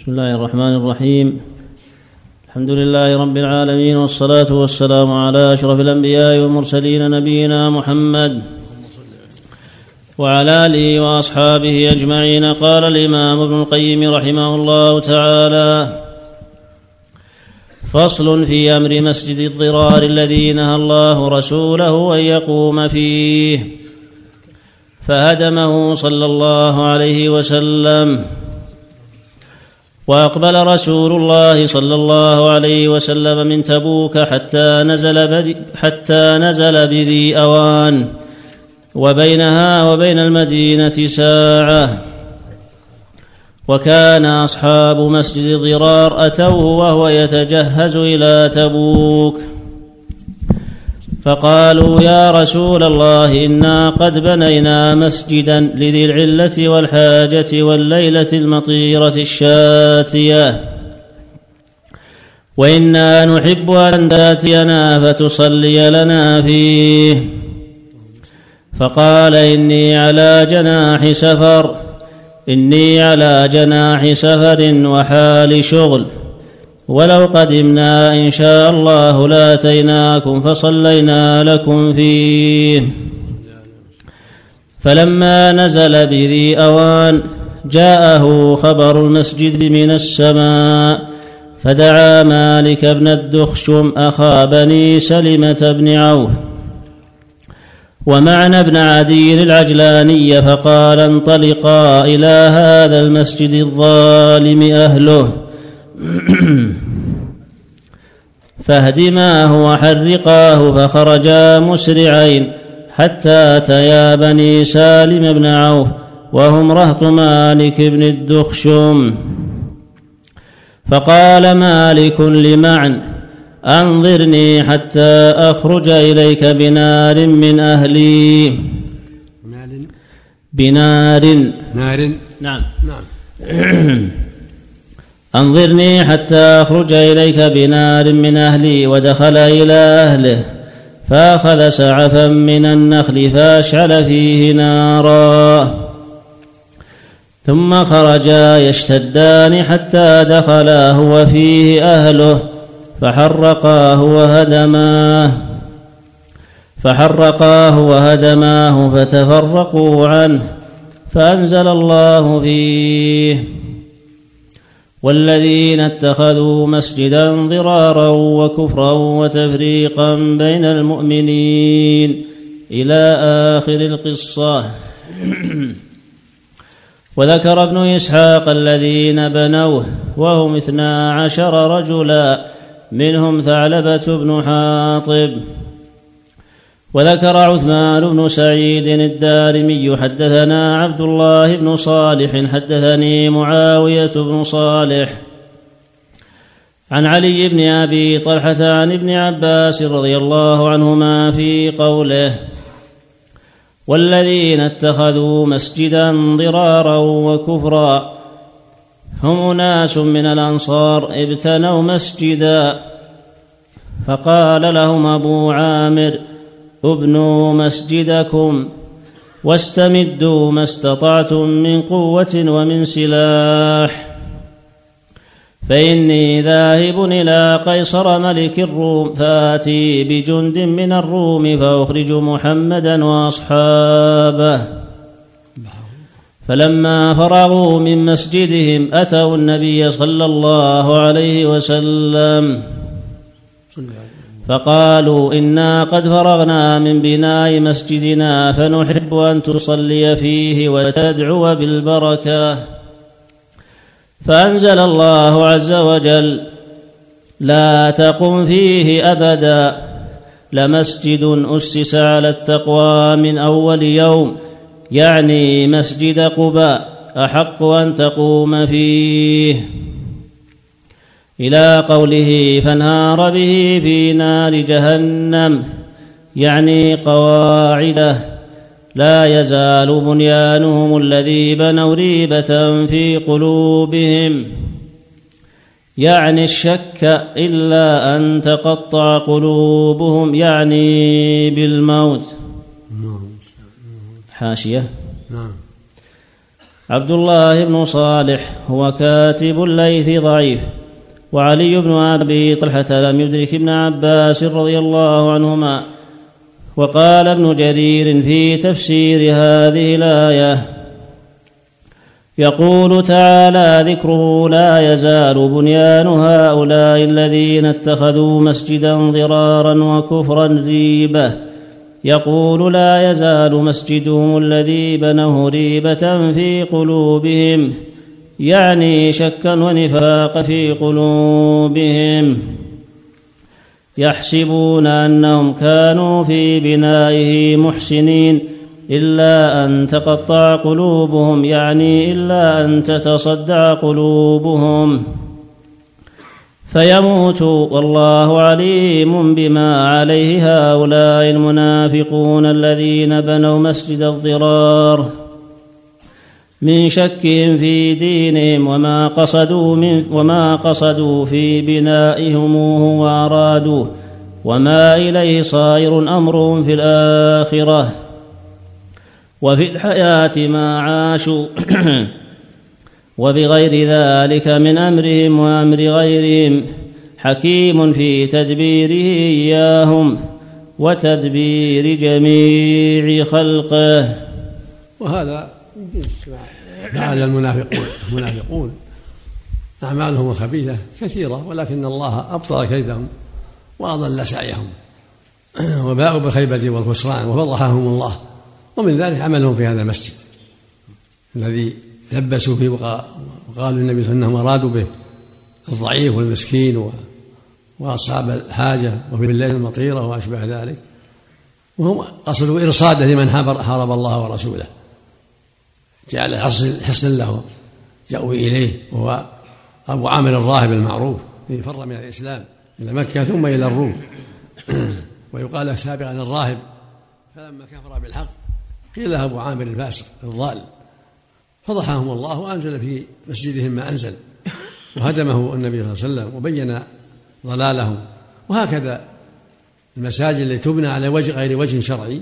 بسم الله الرحمن الرحيم. الحمد لله رب العالمين والصلاة والسلام على أشرف الأنبياء والمرسلين نبينا محمد وعلى آله وأصحابه أجمعين. قال الإمام ابن القيم رحمه الله تعالى فصل في أمر مسجد الضرار الذي نهى الله رسوله أن يقوم فيه فهدمه صلى الله عليه وسلم. وأقبل رسول الله صلى الله عليه وسلم من تبوك حتى نزل بدي حتى نزل بذي أوان. وبينها وبين المدينة ساعة. وكان أصحاب مسجد ضرار أتوه وهو يتجهز إلى تبوك. فقالوا يا رسول الله إنا قد بنينا مسجدا لذي العلة والحاجة والليلة المطيرة الشاتية. وإنا نحب أن تأتينا فتصلي لنا فيه. فقال إني على جناح سفر إني على جناح سفر وحال شغل. ولو قدمنا إن شاء الله لآتيناكم فصلينا لكم فيه. فلما نزل بذي أوان جاءه خبر المسجد من السماء فدعا مالك بن الدخشم أخا بني سلمة بن عوف ومعنى ابن عدي العجلاني فقال انطلقا إلى هذا المسجد الظالم أهله. فاهدماه وحرقاه فخرجا مسرعين حتى أتيا بني سالم بن عوف وهم رهط مالك بن الدخشم. فقال مالك لمعن أنظرني حتى أخرج إليك بنار من أهلي. بنار. نار. نعم. نعم. أنظرني حتى أخرج إليك بنار من أهلي ودخل إلى أهله فأخذ سعفا من النخل فأشعل فيه نارا. ثم خرجا يشتدان حتى دخلا هو فيه أهله فحرقاه وهدماه فحرقاه وهدماه فتفرقوا عنه فأنزل الله فيه. والذين اتخذوا مسجدا ضرارا وكفرا وتفريقا بين المؤمنين إلى آخر القصة. وذكر ابن إسحاق الذين بنوه وهم اثنا عشر رجلا منهم ثعلبة بن حاطب وذكر عثمان بن سعيد الدارمي حدثنا عبد الله بن صالح حدثني معاوية بن صالح عن علي بن أبي طلحة عن ابن عباس رضي الله عنهما في قوله والذين اتخذوا مسجدا ضرارا وكفرا هم أناس من الأنصار ابتنوا مسجدا فقال لهم أبو عامر ابنوا مسجدكم واستمدوا ما استطعتم من قوة ومن سلاح. فإني ذاهب إلى قيصر ملك الروم فآتي بجند من الروم فأخرج محمدا وأصحابه. فلما فرغوا من مسجدهم أتوا النبي صلى الله عليه وسلم. فقالوا إنا قد فرغنا من بناء مسجدنا فنحب أن تصلي فيه وتدعو بالبركة. فأنزل الله عز وجل لا تقم فيه أبدا لمسجد أسس على التقوى من أول يوم يعني مسجد قباء أحق أن تقوم فيه. إلى قوله فانهار به في نار جهنم يعني قواعده. لا يزال بنيانهم الذي بنوا ريبة في قلوبهم. يعني الشك إلا أن تقطع قلوبهم يعني بالموت. حاشية. نعم. عبد الله بن صالح هو كاتب الليث ضعيف. وعلي بن أبي طلحة لم يدرك ابن عباس رضي الله عنهما وقال ابن جرير في تفسير هذه الآية يقول تعالى ذكره لا يزال بنيان هؤلاء الذين اتخذوا مسجدا ضرارا وكفرا ريبة. يقول لا يزال مسجدهم الذي بنوه ريبة في قلوبهم. يعني شكا ونفاقا في قلوبهم. يحسبون أنهم كانوا في بنائه محسنين إلا أن تقطع قلوبهم يعني إلا أن تتصدع قلوبهم. فيموتوا والله عليم بما عليه هؤلاء المنافقون الذين بنوا مسجد الضرار. من شكهم في دينهم وما قصدوا من وما قصدوا في بنائهم وارادوه وما إليه صائر امرهم في الآخرة وفي الحياة ما عاشوا وبغير ذلك من أمرهم وأمر غيرهم حكيم في تدبيره إياهم وتدبير جميع خلقه وهذا فعل المنافقون. المنافقون. أعمالهم الخبيثة كثيرة ولكن الله أبطل كيدهم وأضل سعيهم. وباءوا بالخيبة والخسران وفضحهم الله. ومن ذلك عملهم في هذا المسجد الذي لبسوا فيه وقالوا النبي صلى الله عليه وسلم انهم أرادوا به الضعيف والمسكين وأصحاب الحاجة وفي الليل المطيرة وما اشبه ذلك. وهم قصدوا إرصاده لمن حارب الله ورسوله. جعل حصن له يأوي إليه وهو أبو عامر الراهب المعروف الذي فر من الإسلام إلى مكة ثم إلى الروم. ويقال سابقا الراهب فلما كفر بالحق قيل له أبو عامر الفاسق الضال. فضحهم الله وأنزل في مسجدهم ما أنزل وهدمه النبي صلى الله عليه وسلم وبين ضلالهم. وهكذا المساجد التي تبنى على وجه غير وجه شرعي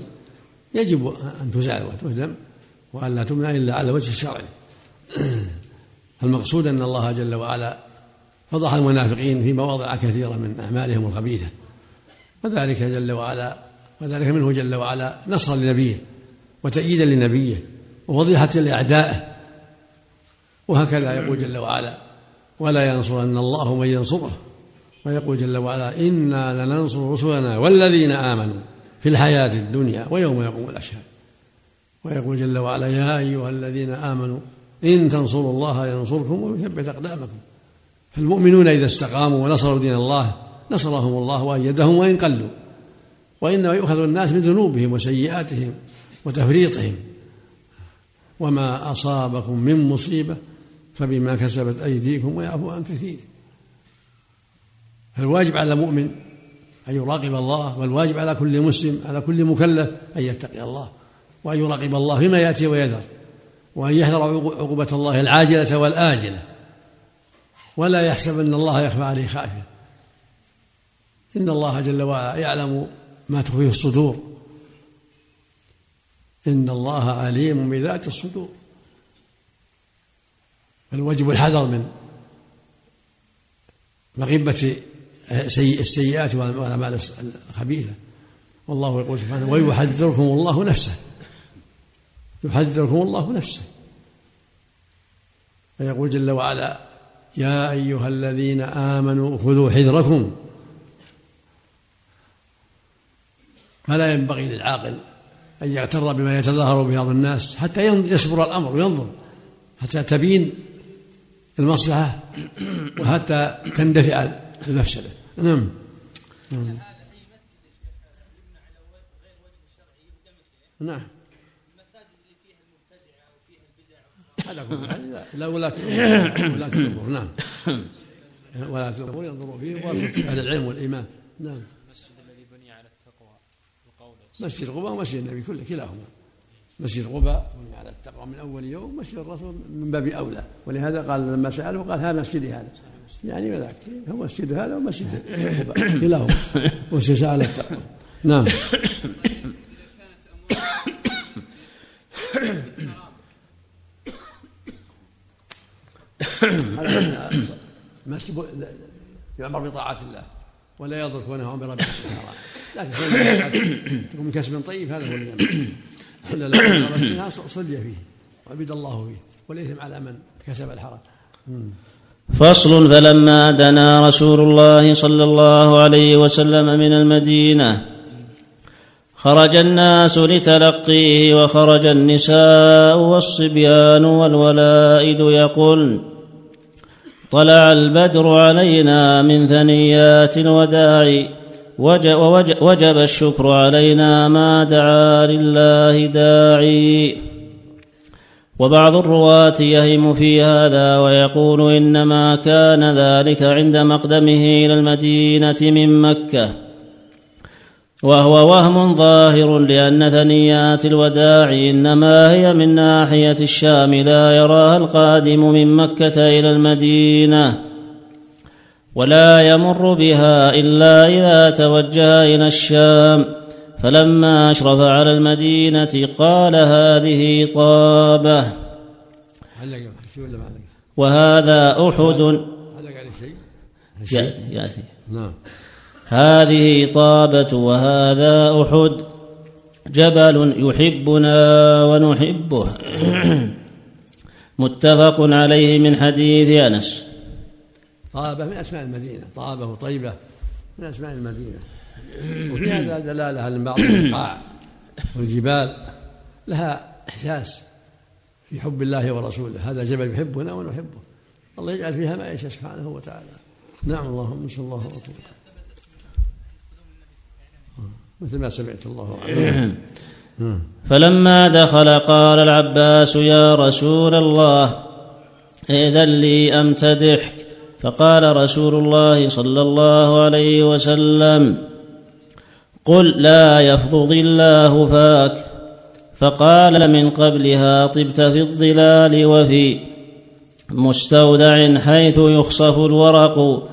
يجب أن تزال وتهدم. وأن لا تمنع إلا على وجه الشرعي فالمقصود أن الله جل وعلا فضح المنافقين في مواضع كثيرة من أعمالهم الخبيثة. وذلك جل وعلا وذلك منه جل وعلا نصرا لنبيه وتأييدا لنبيه وفضيحة لأعدائه. وهكذا يقول جل وعلا ولا ينصرن الله من ينصره ويقول جل وعلا إنا لننصر رسلنا والذين آمنوا في الحياة الدنيا ويوم يقوم الأشهاد ويقول جل وعلا يا أيها الذين آمنوا إن تنصروا الله ينصركم ويثبت أقدامكم. فالمؤمنون إذا استقاموا ونصروا دين الله نصرهم الله وأيدهم وإن قلوا. وإنما يؤخذ الناس من ذنوبهم وسيئاتهم وتفريطهم. وما أصابكم من مصيبة فبما كسبت أيديكم ويعفو عن كثير. فالواجب على المؤمن أن يراقب الله والواجب على كل مسلم على كل مكلف أن يتقي الله. وأن يراقب الله فيما يأتي ويذر وأن يحذر عقوبة الله العاجلة والآجلة. ولا يحسب أن الله يخفى عليه خافية إن الله جل وعلا يعلم ما تخفيه الصدور. إن الله عليم بذات الصدور. فالواجب الحذر من مغبة السيئات والأعمال الخبيثة. والله يقول سبحانه ويحذركم الله نفسه. يحذركم الله نفسه. فيقول جل وعلا يا أيها الذين آمنوا خذوا حذركم. فلا ينبغي للعاقل أن يغتر بما يتظاهر به بعض الناس حتى يصبر الأمر وينظر حتى تبين المصلحة وحتى تندفع المفسدة. نعم. نعم. لا ولاة ولاة الأمور نعم. ولاة الأمور ينظروا فيه واسطة أهل العلم والإيمان. نعم. المسجد الذي بني على التقوى مسجد قباء ومسجد النبي كله كلاهما. مسجد قباء بني على التقوى من أول يوم مسجد الرسول من باب أولى. ولهذا قال لما سأله قال هذا مسجدي هذا. يعني وذاك هو مسجد هذا ومسجد قباء كلاهما. مسجد على التقوى. نعم. المسجد يعمر بطاعة الله ولا يضرك ونهى برب الحرام لكن تكون من كسب طيب هذا هو اللي ولا لا صلي فيه وعبد الله فيه والإثم على من كسب الحرام فصل فلما دنا رسول الله صلى الله عليه وسلم من المدينة خرج الناس لتلقيه وخرج النساء والصبيان والولائد يقول طلع البدر علينا من ثنيات الوداع وجب الشكر علينا ما دعا لله داعي. وبعض الرواة يهم في هذا ويقول إنما كان ذلك عند مقدمه إلى المدينة من مكة. وهو وهم ظاهر لأن ثنيات الوداع إنما هي من ناحية الشام لا يراها القادم من مكة إلى المدينة ولا يمر بها إلا إذا توجه إلى الشام فلما أشرف على المدينة قال هذه طابة. وهذا أحد. يأتي. نعم. هذه طابة وهذا أحد جبل يحبنا ونحبه. متفق عليه من حديث أنس. طابة من أسماء المدينة. طابة وطيبة من أسماء المدينة. وفي هذا دلالة أن بعض البقاع والجبال. لها إحساس في حب الله ورسوله. هذا جبل يحبنا ونحبه. الله يجعل فيها ما يشاء سبحانه وتعالى. نعم اللهم نسأل الله وطيبه مثل ما سمعت الله عنه فلما دخل قال العباس يا رسول الله إذن لي أمتدحك فقال رسول الله صلى الله عليه وسلم قل لا يفضض الله فاك. فقال من قبلها طبت في الظلال وفي مستودع حيث يخصف الورق.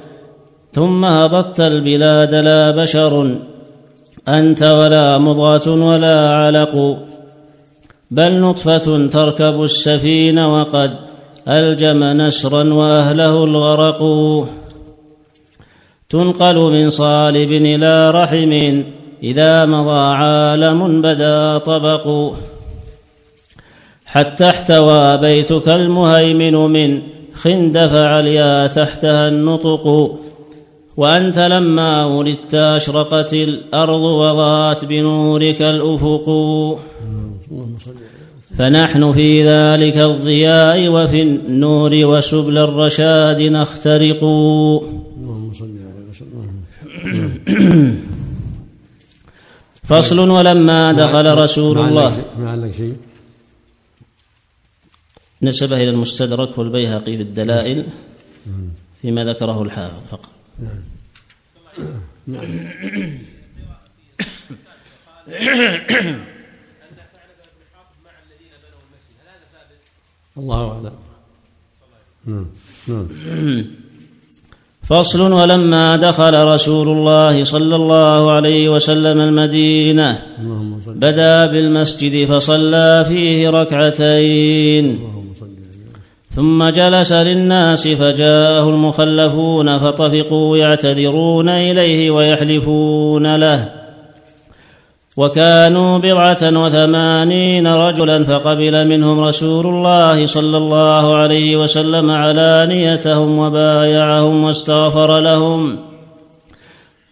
ثم هبطت البلاد لا بشر. أنت ولا مضغة ولا علق بل نطفة تركب السفينة وقد ألجم نسرا وأهله الغرق. تنقل من صالب إلى رحم إذا مضى عالم بدا طبق. حتى احتوى بيتك المهيمن من خندف عليا تحتها النطق. وأنت لما ولدت أشرقت الأرض وضاءت بنورك الأفق. فنحن في ذلك الضياء وفي النور وسبل الرشاد نخترق. فصل ولما دخل رسول الله. ما شيء؟ نسبه إلى المستدرك والبيهقي في الدلائل فيما ذكره الحافظ. فقط نعم. نعم الله أعلم. نعم. نعم. فصل ولما دخل رسول الله صلى الله عليه وسلم المدينة بدا بالمسجد فصلى فيه ركعتين. ثم جلس للناس فجاءه المخلفون فطفقوا يعتذرون إليه ويحلفون له. وكانوا بضعة وثمانين رجلا فقبل منهم رسول الله صلى الله عليه وسلم علانيتهم وبايعهم واستغفر لهم.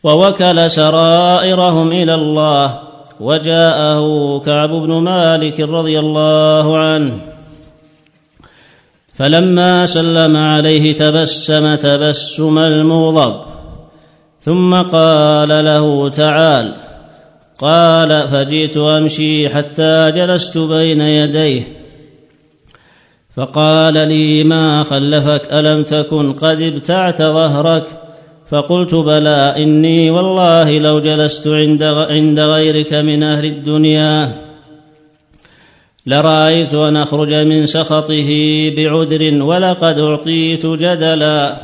ووكل سرائرهم إلى الله. وجاءه كعب بن مالك رضي الله عنه. فلما سلم عليه تبسم تبسم المغضب. ثم قال له تعال. قال فجئت أمشي حتى جلست بين يديه. فقال لي ما خلفك؟ ألم تكن قد ابتعت ظهرك؟ فقلت بلى إني والله لو جلست عند غيرك من أهل الدنيا. لرأيت أن أخرج من سخطه بعذر ولقد أعطيت جدلا.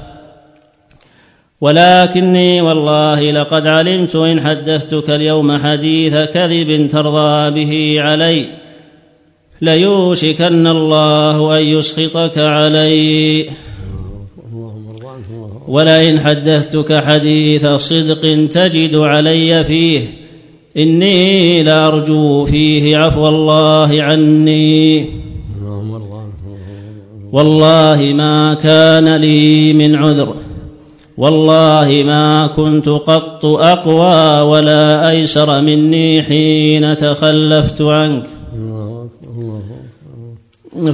ولكني والله لقد علمت إن حدثتك اليوم حديث كذب ترضى به علي. ليوشكن الله أن يسخطك علي. ولئن حدثتك حديث صدق تجد علي فيه. إني لأرجو فيه عفو الله عني. والله ما كان لي من عذر. والله ما كنت قط أقوى ولا أيسر مني حين تخلفت عنك.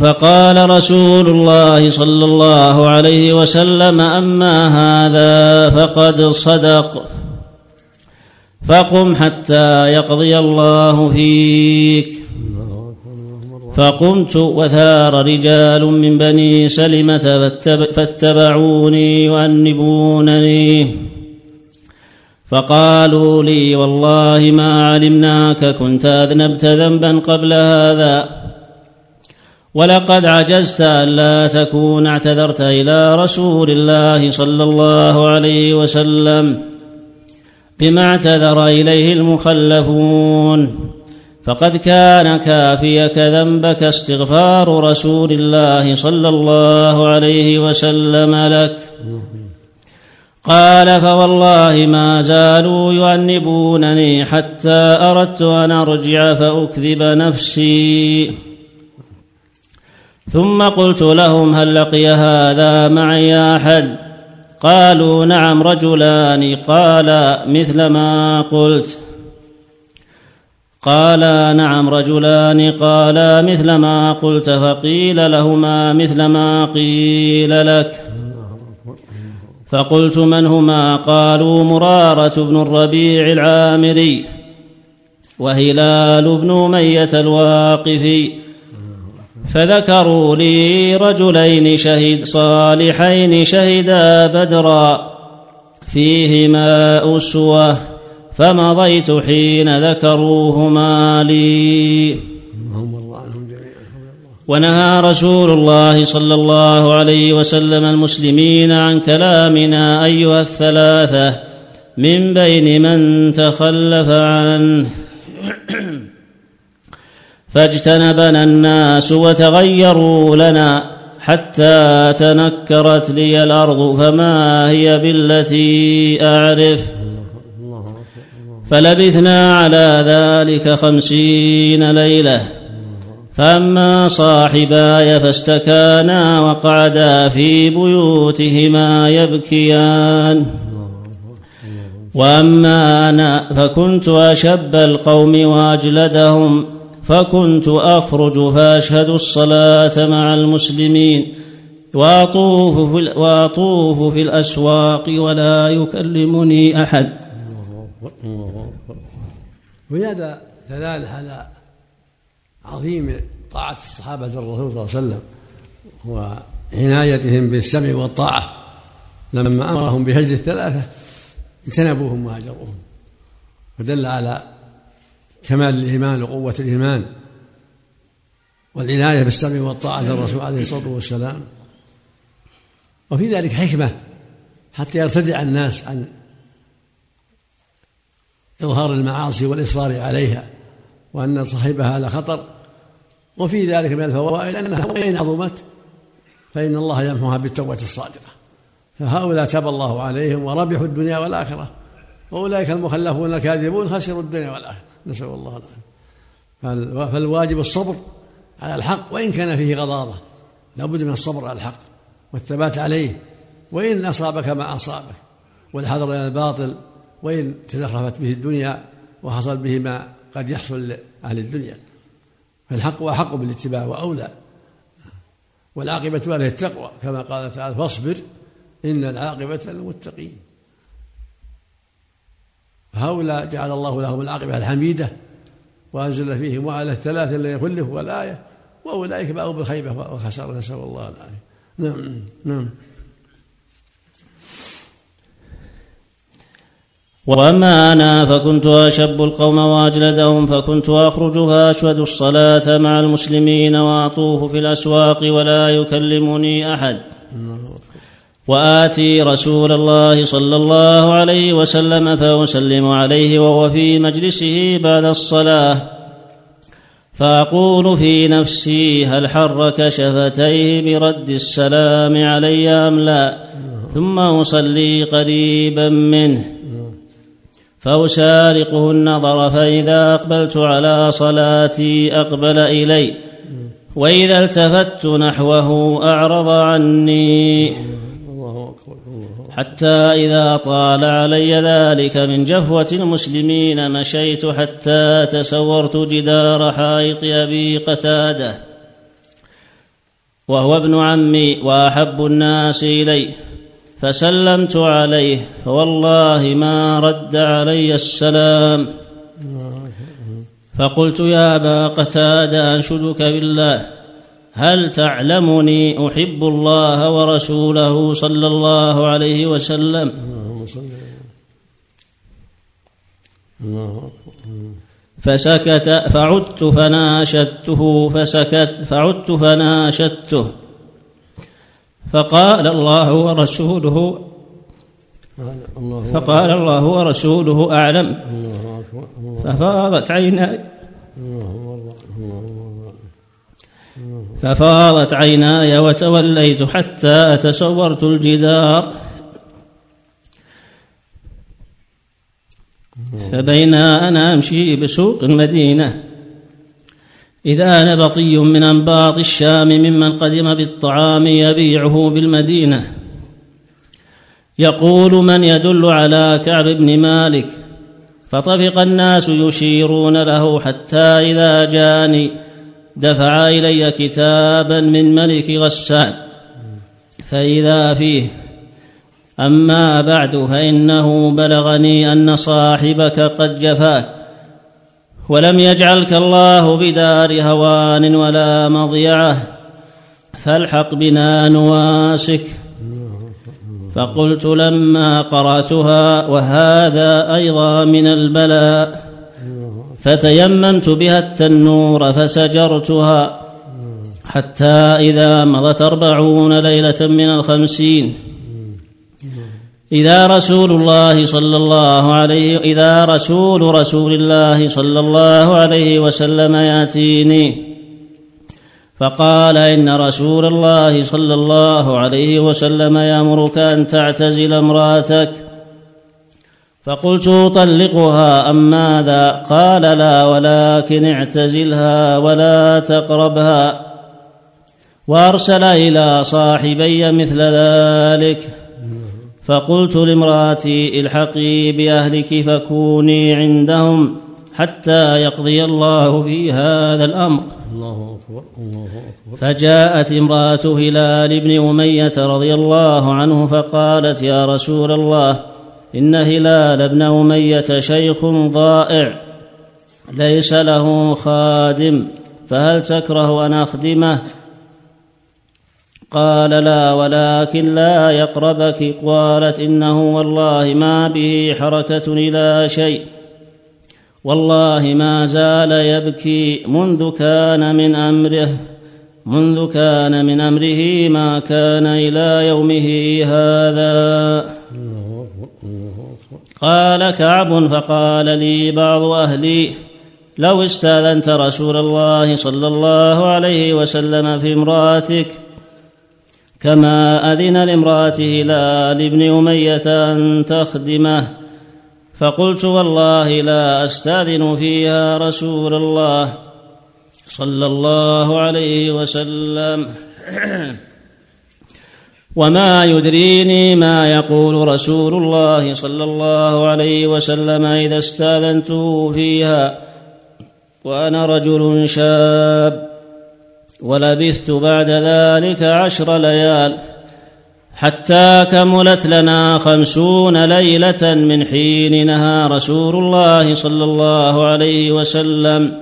فقال رسول الله صلى الله عليه وسلم أما هذا فقد صدق. فقم حتى يقضي الله فيك. فقمت وثار رجال من بني سلمة فاتبعوني يؤنبونني فقالوا لي والله ما علمناك كنت أذنبت ذنبا قبل هذا. ولقد عجزت ألا تكون اعتذرت إلى رسول الله صلى الله عليه وسلم. بما اعتذر إليه المخلفون. فقد كان كافيك ذنبك استغفار رسول الله صلى الله عليه وسلم لك. قال فوالله ما زالوا يؤنبونني حتى أردت أن أرجع فأكذب نفسي. ثم قلت لهم هل لقي هذا معي أحد؟ قالوا نعم رجلان قال مثل ما قلت. قالا نعم رجلان قالا مثل ما قلت فقيل لهما مثل ما قيل لك. فقلت من هما؟ قالوا مرارة بن الربيع العامري وهلال بن أمية الواقفي. فذكروا لي رجلين شهد صالحين شهدا بدرا فيهما أسوة فمضيت حين ذكروهما لي. ونهى رسول الله صلى الله عليه وسلم المسلمين عن كلامنا أيها الثلاثة من بين من تخلف عنه. فاجتنبنا الناس وتغيروا لنا حتى تنكرت لي الأرض فما هي بالتي أعرف. فلبثنا على ذلك خمسين ليلة. فأما صاحباي فاستكانا وقعدا في بيوتهما يبكيان. وأما أنا فكنت أشب القوم وأجلدهم. فكنت اخرج فاشهد الصلاة مع المسلمين. وأطوف في, وأطوف في الأسواق ولا يكلمني أحد. وهذا دلالة على عظيم طاعة الصحابة الرسول صلى الله عليه وسلم وعنايتهم بالسمع والطاعة. لما أمرهم بهجر الثلاثة اجتنبوهم وهجروهم ودل على كمال الإيمان وقوة الإيمان والعناية بالسمع والطاعة للرسول عليه الصلاة والسلام. وفي ذلك حكمة حتى يرتدع الناس عن إظهار المعاصي والإصرار عليها وأن صاحبها على خطر وفي ذلك من الفوائد أنها وإن عظمت فإن الله يمحوها بالتوبة الصادقة. فهؤلاء تاب الله عليهم وربحوا الدنيا والآخرة. وأولئك المخلفون الكاذبون خسروا الدنيا والآخرة. نسأل الله العافية. فالواجب الصبر على الحق وإن كان فيه غضاضة لابد من الصبر على الحق والثبات عليه. وإن أصابك ما أصابك والحذر من الباطل وإن تزخرفت به الدنيا وحصل به ما قد يحصل لأهل الدنيا. فالحق أحق بالاتباع وأولى. والعاقبة أهل التقوى كما قال تعالى فاصبر إن العاقبة للمتقين. هؤلاء جعل الله لهم العاقبة الحميدة وأنزل فيهم وعلى الثلاثة الذين خلفوا والآية وأولئك باءوا بالخيبة وخسارة نسأل الله العافية. نعم نعم. وأما أنا فكنت أشب القوم وأجلدهم فكنت اخرج فاشهد الصلاة مع المسلمين وأطوف في الأسواق ولا يكلمني أحد. وآتي رسول الله صلى الله عليه وسلم فأسلم عليه وهو في مجلسه بعد الصلاة. فأقول في نفسي هل حرك شفتيه برد السلام علي أم لا؟ ثم أصلي قريبا منه. فأشارقه النظر فإذا أقبلت على صلاتي أقبل إلي. وإذا التفت نحوه أعرض عني. حتى إذا طال علي ذلك من جفوة المسلمين مشيت حتى تسورت جدار حائط أبي قتادة. وهو ابن عمي وأحب الناس إلي. فسلمت عليه فوالله ما رد علي السلام. فقلت يا أبا قتادة أنشدك بالله. هل تعلمني أحب الله ورسوله صلى الله عليه وسلم؟ فسكت فعدت فناشدته فسكت فعدت فناشدته. فقال الله ورسوله فقال الله ورسوله أعلم. ففاضت عيناي. ففاضت عيناي وتوليت حتى تصورت الجدار. فبينا أنا أمشي بسوق المدينة. إذا نبطي من أنباط الشام ممن قدم بالطعام يبيعه بالمدينة. يقول من يدل على كعب بن مالك؟ فطفق الناس يشيرون له حتى إذا جاني دفع إلي كتابا من ملك غسان فإذا فيه أما بعد فإنه بلغني أن صاحبك قد جفاك. ولم يجعلك الله بدار هوان ولا مضيعة. فالحق بنا نواسك. فقلت لما قرأتها وهذا أيضا من البلاء. فتيممت بها التنور فسجرتها حتى إذا مضت أربعون ليلة من الخمسين. إذا رسول الله صلى الله عليه إذا رسول رسول الله صلى الله عليه وسلم يأتيني فقال إن رسول الله صلى الله عليه وسلم يأمرك أن تعتزل امرأتك. فقلت أطلقها أم ماذا؟ قال لا ولكن اعتزلها ولا تقربها. وأرسل إلى صاحبي مثل ذلك. فقلت لامرأتي الحقي بأهلك فكوني عندهم حتى يقضي الله في هذا الأمر. الله أكبر الله أكبر. فجاءت امرأة هلال بن أمية رضي الله عنه فقالت يا رسول الله إن هلال بن أمية شيخ ضائع ليس له خادم فهل تكره أن أخدمه؟ قال لا ولكن لا يقربك. قالت إنه والله ما به حركة إلى شيء. والله ما زال يبكي منذ كان من أمره منذ كان من أمره ما كان إلى يومه هذا. قال كعب فقال لي بعض أهلي لو استأذنت رسول الله صلى الله عليه وسلم في امرأتك كما أذن لامراه هلال بن أمية أن تخدمه فقلت والله لا أستأذن فيها رسول الله صلى الله عليه وسلم وما يدريني ما يقول رسول الله صلى الله عليه وسلم اذا استاذنته فيها وأنا رجل شاب ولبثت بعد ذلك عشر ليال حتى كملت لنا خمسون ليله من حين نهى رسول الله صلى الله عليه وسلم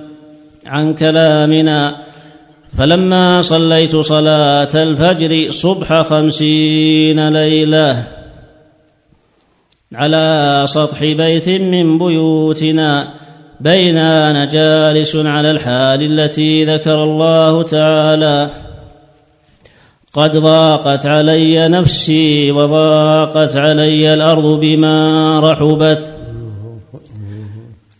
عن كلامنا فلما صليت صلاة الفجر صبح خمسين ليلة على سطح بيت من بيوتنا بين أنا جالس على الحال التي ذكر الله تعالى. قد ضاقت علي نفسي وضاقت علي الأرض بما رحبت.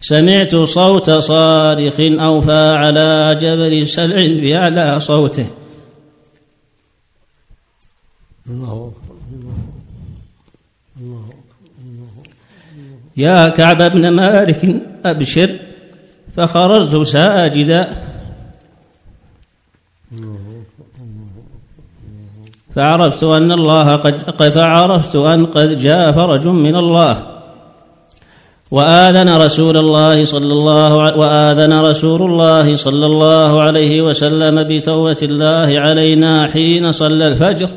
سمعت صوت صارخ أوفى على جبل سلع بأعلى صوته. الله يا كعب بن مالك أبشر فخررت ساجدا. فعرفت أن الله قد فعرفت أن قد جاء فرج من الله. وآذن رسول الله صلى الله وآذن رسول الله صلى الله عليه وسلم بتوبة الله علينا حين صلى الفجر.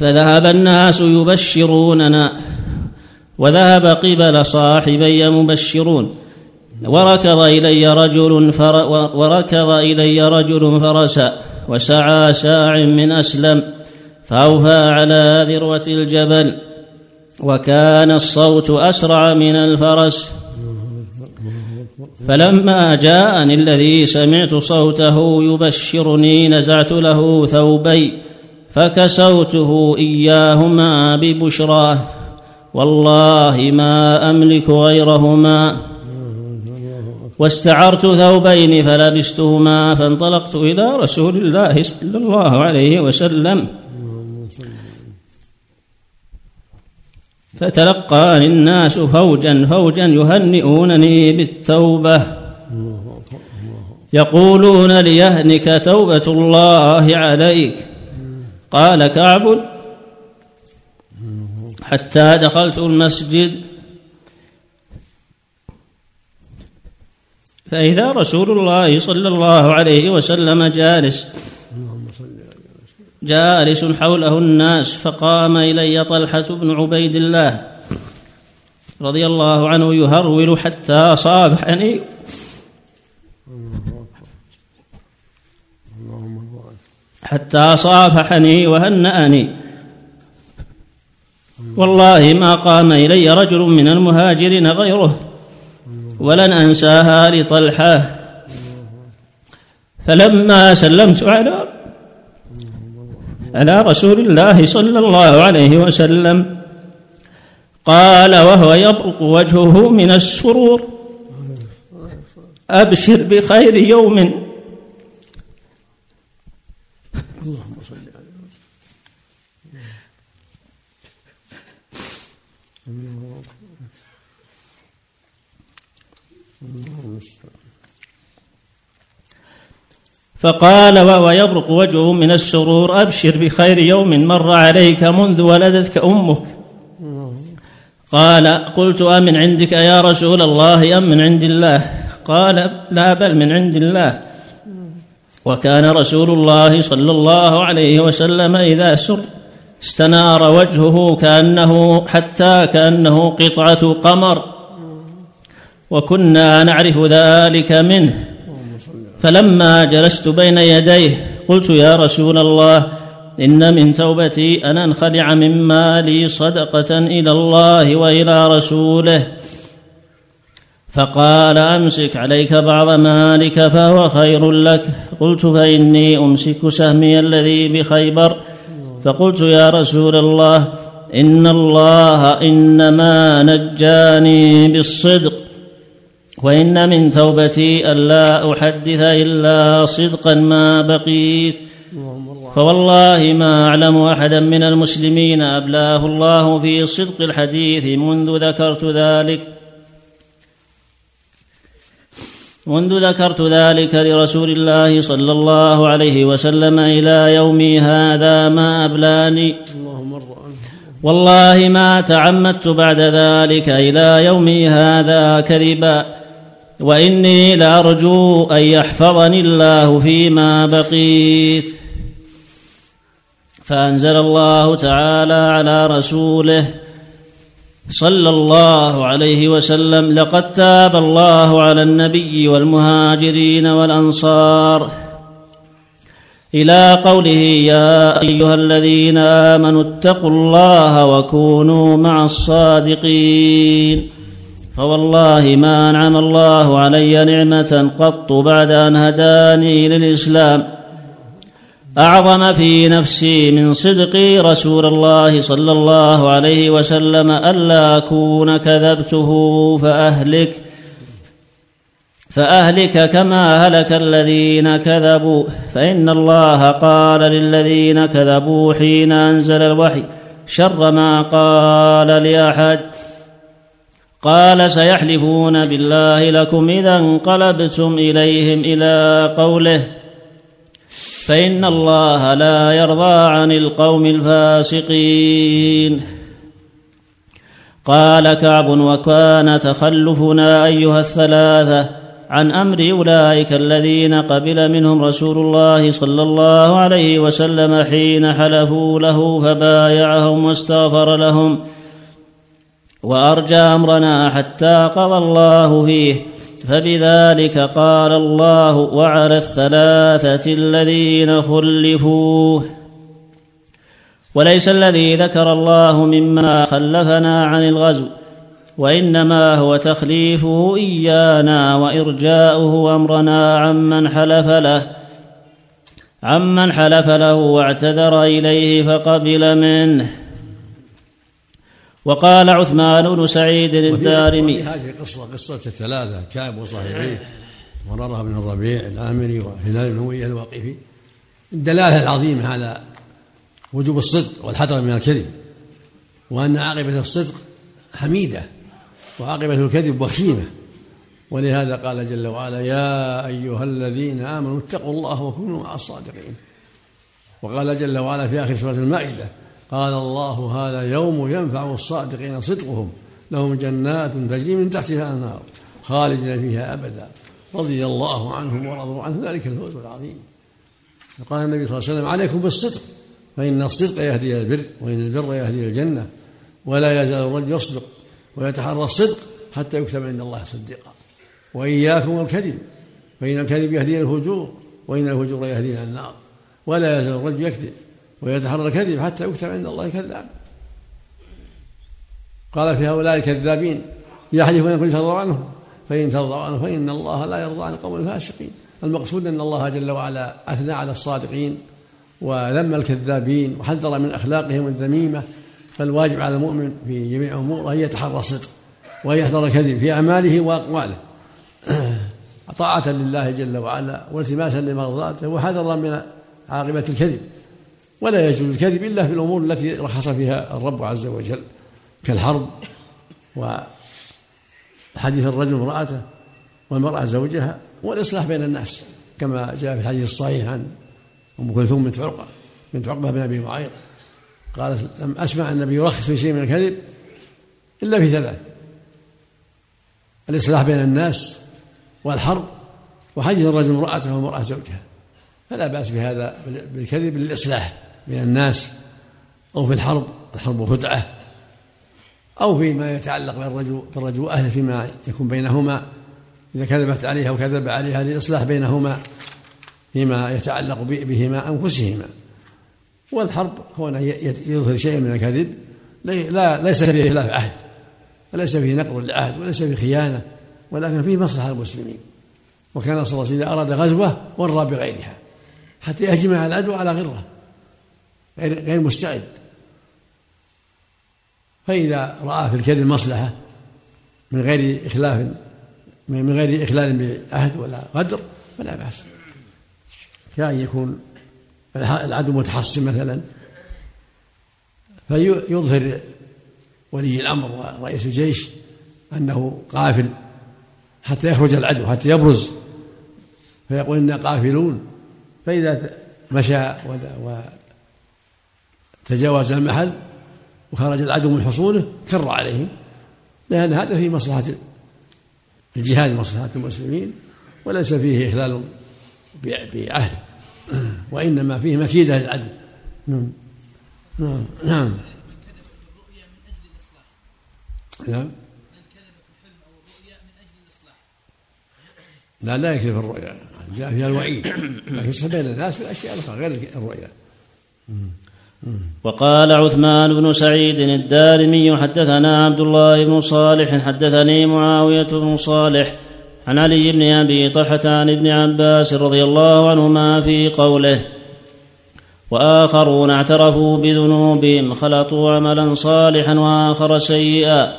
فذهب الناس يبشروننا وذهب قبل صاحبي مبشرون. وركض إلي رجل فر وركض إلي رجل فرسا وسعى ساع من أسلم فأوفى على ذروة الجبل. وكان الصوت أسرع من الفرس. فلما جاءني الذي سمعت صوته يبشرني نزعت له ثوبي فكسوته إياهما ببشراه والله ما أملك غيرهما. واستعرت ثوبين فلبستهما فانطلقت إلى رسول الله صلى الله عليه وسلم. فتلقاني الناس فوجا فوجا يهنئونني بالتوبة. يقولون ليهنك توبة الله عليك. قال كعب. حتى دخلت المسجد. فإذا رسول الله صلى الله عليه وسلم جالس جالس حوله الناس فقام إلي طلحة بن عبيد الله رضي الله عنه يهرول حتى صافحني حتى صافحني وهنأني. والله ما قام إلي رجل من المهاجرين غيره ولن أنساها لطلحة. فلما سلمت على على رسول الله صلى الله عليه وسلم. قال وهو يبرق وجهه من السرور. أبشر بخير يوم اللهم صل على فقال وهو يبرق وجهه من السرور أبشر بخير يوم مر عليك منذ ولدتك أمك. قال قلت أمن عندك؟ يا رسول الله أم من عند الله؟ قال لا بل من عند الله. وكان رسول الله صلى الله عليه وسلم إذا سر استنار وجهه كأنه حتى كأنه قطعة قمر. وكنا نعرف ذلك منه. فلما جلست بين يديه قلت يا رسول الله إن من توبتي أن انخلع من مالي صدقة إلى الله وإلى رسوله. فقال أمسك عليك بعض مالك فهو خير لك. قلت فإني أمسك سهمي الذي بخيبر. فقلت يا رسول الله إن الله إنما نجاني بالصدق. وإن من توبتي ألا أحدث إلا صدقا ما بقيت. فوالله ما أعلم أحدا من المسلمين أبلاه الله في صدق الحديث منذ ذكرت ذلك. منذ ذكرت ذلك لرسول الله صلى الله عليه وسلم إلى يومي هذا ما أبلاني. والله ما تعمدت بعد ذلك إلى يومي هذا كذبا. وإني لأرجو أن يحفظني الله فيما بقيت. فأنزل الله تعالى على رسوله صلى الله عليه وسلم لقد تاب الله على النبي والمهاجرين والأنصار إلى قوله يا أيها الذين آمنوا اتقوا الله وكونوا مع الصادقين فوالله ما أنعم الله علي نعمة قط بعد أن هداني للإسلام. أعظم في نفسي من صدقي رسول الله صلى الله عليه وسلم ألا أكون كذبته فأهلك فأهلك كما هلك الذين كذبوا. فإن الله قال للذين كذبوا حين أنزل الوحي شر ما قال لأحد. قال سيحلفون بالله لكم إذا انقلبتم إليهم إلى قوله فإن الله لا يرضى عن القوم الفاسقين. قال كعب وكان تخلفنا أيها الثلاثة عن أمر أولئك الذين قبل منهم رسول الله صلى الله عليه وسلم حين حلفوا له فبايعهم واستغفر لهم وأرجى أمرنا حتى قضى الله فيه فبذلك قال الله وعلى الثلاثة الذين خلفوا وليس الذي ذكر الله مما خلفنا عن الغزو وإنما هو تخليفه إيانا وإرجاؤه أمرنا عمن حلف له عمن حلف له واعتذر إليه فقبل منه وقال عثمان بن سعيد الدارمي. هذه قصة قصة الثلاثة كعب وصاحبيه مرارة بن الربيع العامري وهلال بن أمية الواقفي الدلالة العظيمة على وجوب الصدق والحذر من الكذب وأن عاقبة الصدق حميدة وعاقبة الكذب وخيمة. ولهذا قال جل وعلا يا أيها الذين آمنوا اتقوا الله وكونوا مع الصادقين. وقال جل وعلا في آخر سورة المائدة قال الله هذا يوم ينفع الصادقين صدقهم لهم جنات تجري من تحتها النار خالدين فيها أبدا. رضي الله عنهم ورضوا عنه ذلك الفوز العظيم. قال النبي صلى الله عليه وسلم عليكم بالصدق فإن الصدق يهدي إلى البر وإن البر يهدي إلى الجنة. ولا يزال الرجل يصدق ويتحرى الصدق حتى يكتب عند الله صديقا. وإياكم والكذب فإن الكذب يهدي إلى الفجور وإن الفجور يهدي إلى النار. ولا يزال الرجل يكذب. ويتحرى الكذب حتى يكتب عند الله كذاب قال في هؤلاء الكذابين يحلفون يقول ترضوا عنهم. فإن ترضوا عنه فإن الله لا يرضى عن القوم الفاسقين. المقصود أن الله جل وعلا أثنى على الصادقين وذم الكذابين وحذر من أخلاقهم الذميمة. فالواجب على المؤمن في جميع أموره أن يتحرى الصدق وأن يحذر الكذب في أعماله وأقواله. طاعة لله جل وعلا والتماسا لمرضاته وحذرا من عاقبة الكذب. ولا يجوز. الكذب إلا في الأمور التي رخص فيها الرب عز وجل كالحرب وحديث الرجل امرأته والمرأة زوجها والإصلاح بين الناس كما جاء في الحديث الصحيح عن أم كلثوم بنت عقبة بنت عقبة بن أبي معيط قالت لم أسمع النبي يرخص في شيء من الكذب إلا في ثلاث الإصلاح بين الناس والحرب وحديث الرجل امرأته والمرأة زوجها. فلا بأس بهذا بالكذب للإصلاح. بين الناس أو في الحرب الحرب خدعة أو فيما يتعلق بالرجل بالرجل وأهله فيما يكون بينهما إذا كذبت عليها وكذب عليها للإصلاح بينهما فيما يتعلق بهما أنفسهما. والحرب هو يظهر شيء من الكذب لا ليس فيه خلاف عهد وليس فيه نقض للعهد وليس فيه خيانة ولكن فيه مصلحة المسلمين. وكان صلى الله عليه وسلم إذا أراد غزوة ورى بغيرها حتى يهجم العدو على غرة. غير غير مستعد. فإذا رأى في الكذب مصلحة من غير إخلاف من غير إخلال بعهد ولا غدر فلا بأس. كأن يكون العدو متحصن مثلا. فيظهر ولي الأمر ورئيس الجيش أنه قافل حتى يخرج العدو حتى يبرز. فيقول إنا قافلون. فإذا مشى وتجاوز المحل وخرج العدو من حصونه كر عليهم لأن هذا في مصلحة الجهاد مصلحة المسلمين وليس فيه إخلال بعهد وإنما فيه مكيدة للعدو نعم. نعم. نعم. نعم. لا لا يكذب الرؤيا. جاء فيها الوعيد. لكن يصح بين الناس في الأشياء الأخرى غير الرؤيا. وقال عثمان بن سعيد الدارمي حدثنا عبد الله بن صالح حدثني معاوية بن صالح عن علي بن أبي طلحة عن ابن عباس رضي الله عنهما في قوله وآخرون اعترفوا بذنوبهم خلطوا عملا صالحا وآخر سيئا.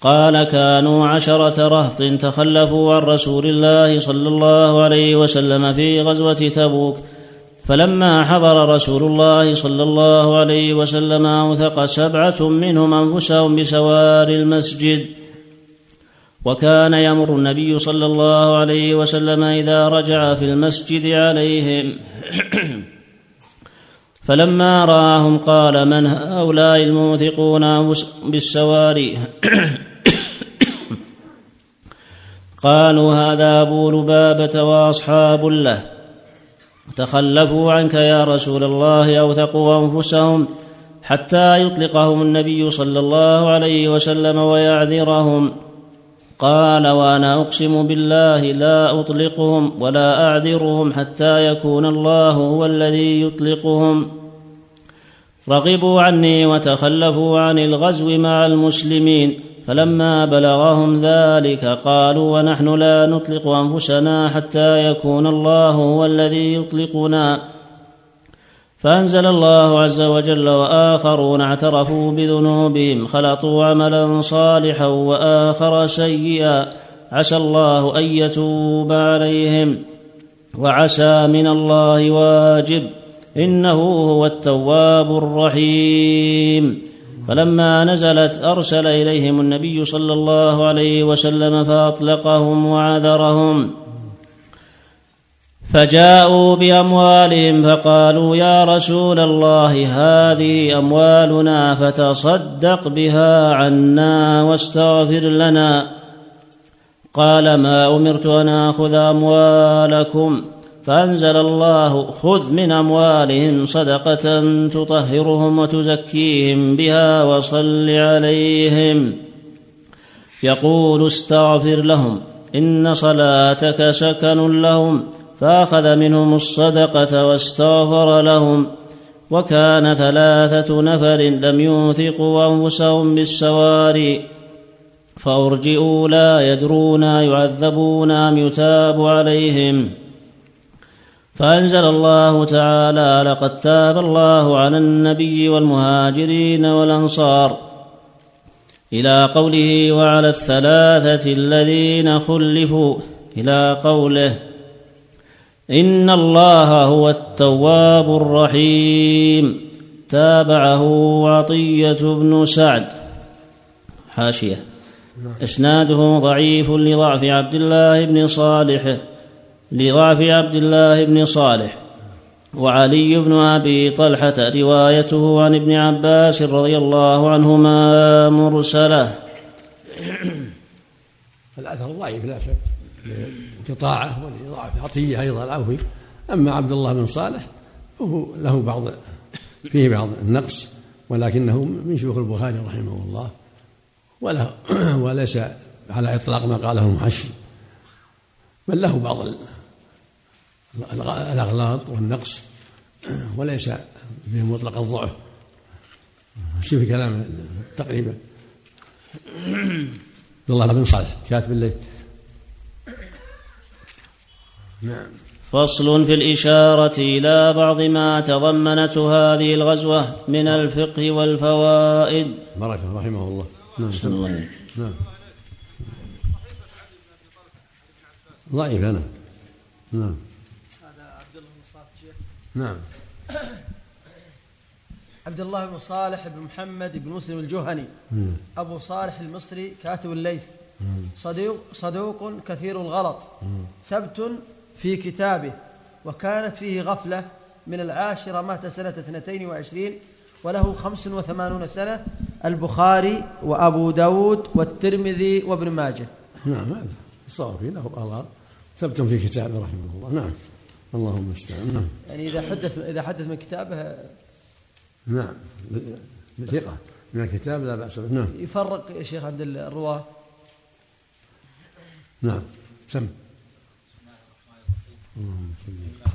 قال كانوا عشرة رهط تخلفوا عن رسول الله صلى الله عليه وسلم في غزوة تبوك فلما حضر رسول الله صلى الله عليه وسلم أوثق سبعة منهم أنفسهم بسوار المسجد. وكان يمر النبي صلى الله عليه وسلم إذا رجع في المسجد عليهم. فلما رآهم قال من هؤلاء الموثقون بالسواري قالوا هذا أبو لبابة وأصحاب له. تخلفوا عنك يا رسول الله أوثقوا أنفسهم حتى يطلقهم النبي صلى الله عليه وسلم ويعذرهم. قال وأنا أقسم بالله لا أطلقهم ولا أعذرهم حتى يكون الله هو الذي يطلقهم. رغبوا عني وتخلفوا عن الغزو مع المسلمين. فلما بلغهم ذلك قالوا ونحن لا نطلق أنفسنا حتى يكون الله هو الذي يطلقنا. فأنزل الله عز وجل وآخرون اعترفوا بذنوبهم خلطوا عملا صالحا وآخر سيئا. عسى الله أن يتوب عليهم. وعسى من الله واجب إنه هو التواب الرحيم. فلما نزلت أرسل إليهم النبي صلى الله عليه وسلم فأطلقهم وعذرهم. فجاءوا بأموالهم فقالوا يا رسول الله هذه أموالنا فتصدق بها عنا واستغفر لنا. قال ما أمرت أن آخذ أموالكم؟ فأنزل الله خذ من أموالهم صدقة تطهرهم وتزكيهم بها وصل عليهم. يقول استغفر لهم إن صلاتك سكن لهم فأخذ منهم الصدقة واستغفر لهم. وكان ثلاثة نفر لم يوثقوا أنفسهم بالسواري فأرجئوا لا يدرون يعذبون أم يتاب عليهم. فأنزل الله تعالى لقد تاب الله على النبي والمهاجرين والأنصار إلى قوله وعلى الثلاثة الذين خلفوا إلى قوله إن الله هو التواب الرحيم تابعه عطية بن سعد. حاشية. إسناده ضعيف لضعف عبد الله بن صالح لضعف عبد الله بن صالح وعلي بن أبي طلحة روايته عن ابن عباس رضي الله عنهما مرسلة. الأثر ضعيف لا شك انقطاعه ولضعف عطية أيضا العوفي أما عبد الله بن صالح فهو له بعض فيه بعض النقص ولكنه من شيوخ البخاري رحمه الله وله وليس على إطلاق ما قاله محشي بل له بعض الأغلاط والنقص وليس به مطلق الضعف. شوف كلام تقريبا. عبد الله بن صالح كاتب الليل. نعم. فصل في الإشارة إلى بعض ما تضمنته هذه الغزوة من الفقه والفوائد. بركة رحمه الله. نعم. الله نعم. ضعيف أنا. نعم هذا عبد الله بن صالح نعم. عبد الله بن صالح بن محمد بن مسلم الجهني. نعم. أبو صالح المصري كاتب الليث. نعم. صدوق صدوق كثير الغلط نعم. ثبت في كتابه. وكانت فيه غفلة من العاشرة مات سنة اثنتين وعشرين وله خمس وثمانون سنة. البخاري وأبو داود والترمذي وابن ماجه. نعم هذا صار فيه له أغلاط ثبت في كتابه رحمه الله. نعم. اللهم المستعان نعم. يعني إذا حدث إذا حدث من كتابه نعم. ثقة. من الكتاب لا بأس به. نعم. يفرق يا شيخ عند الرواة؟ نعم. سم. اللهم صل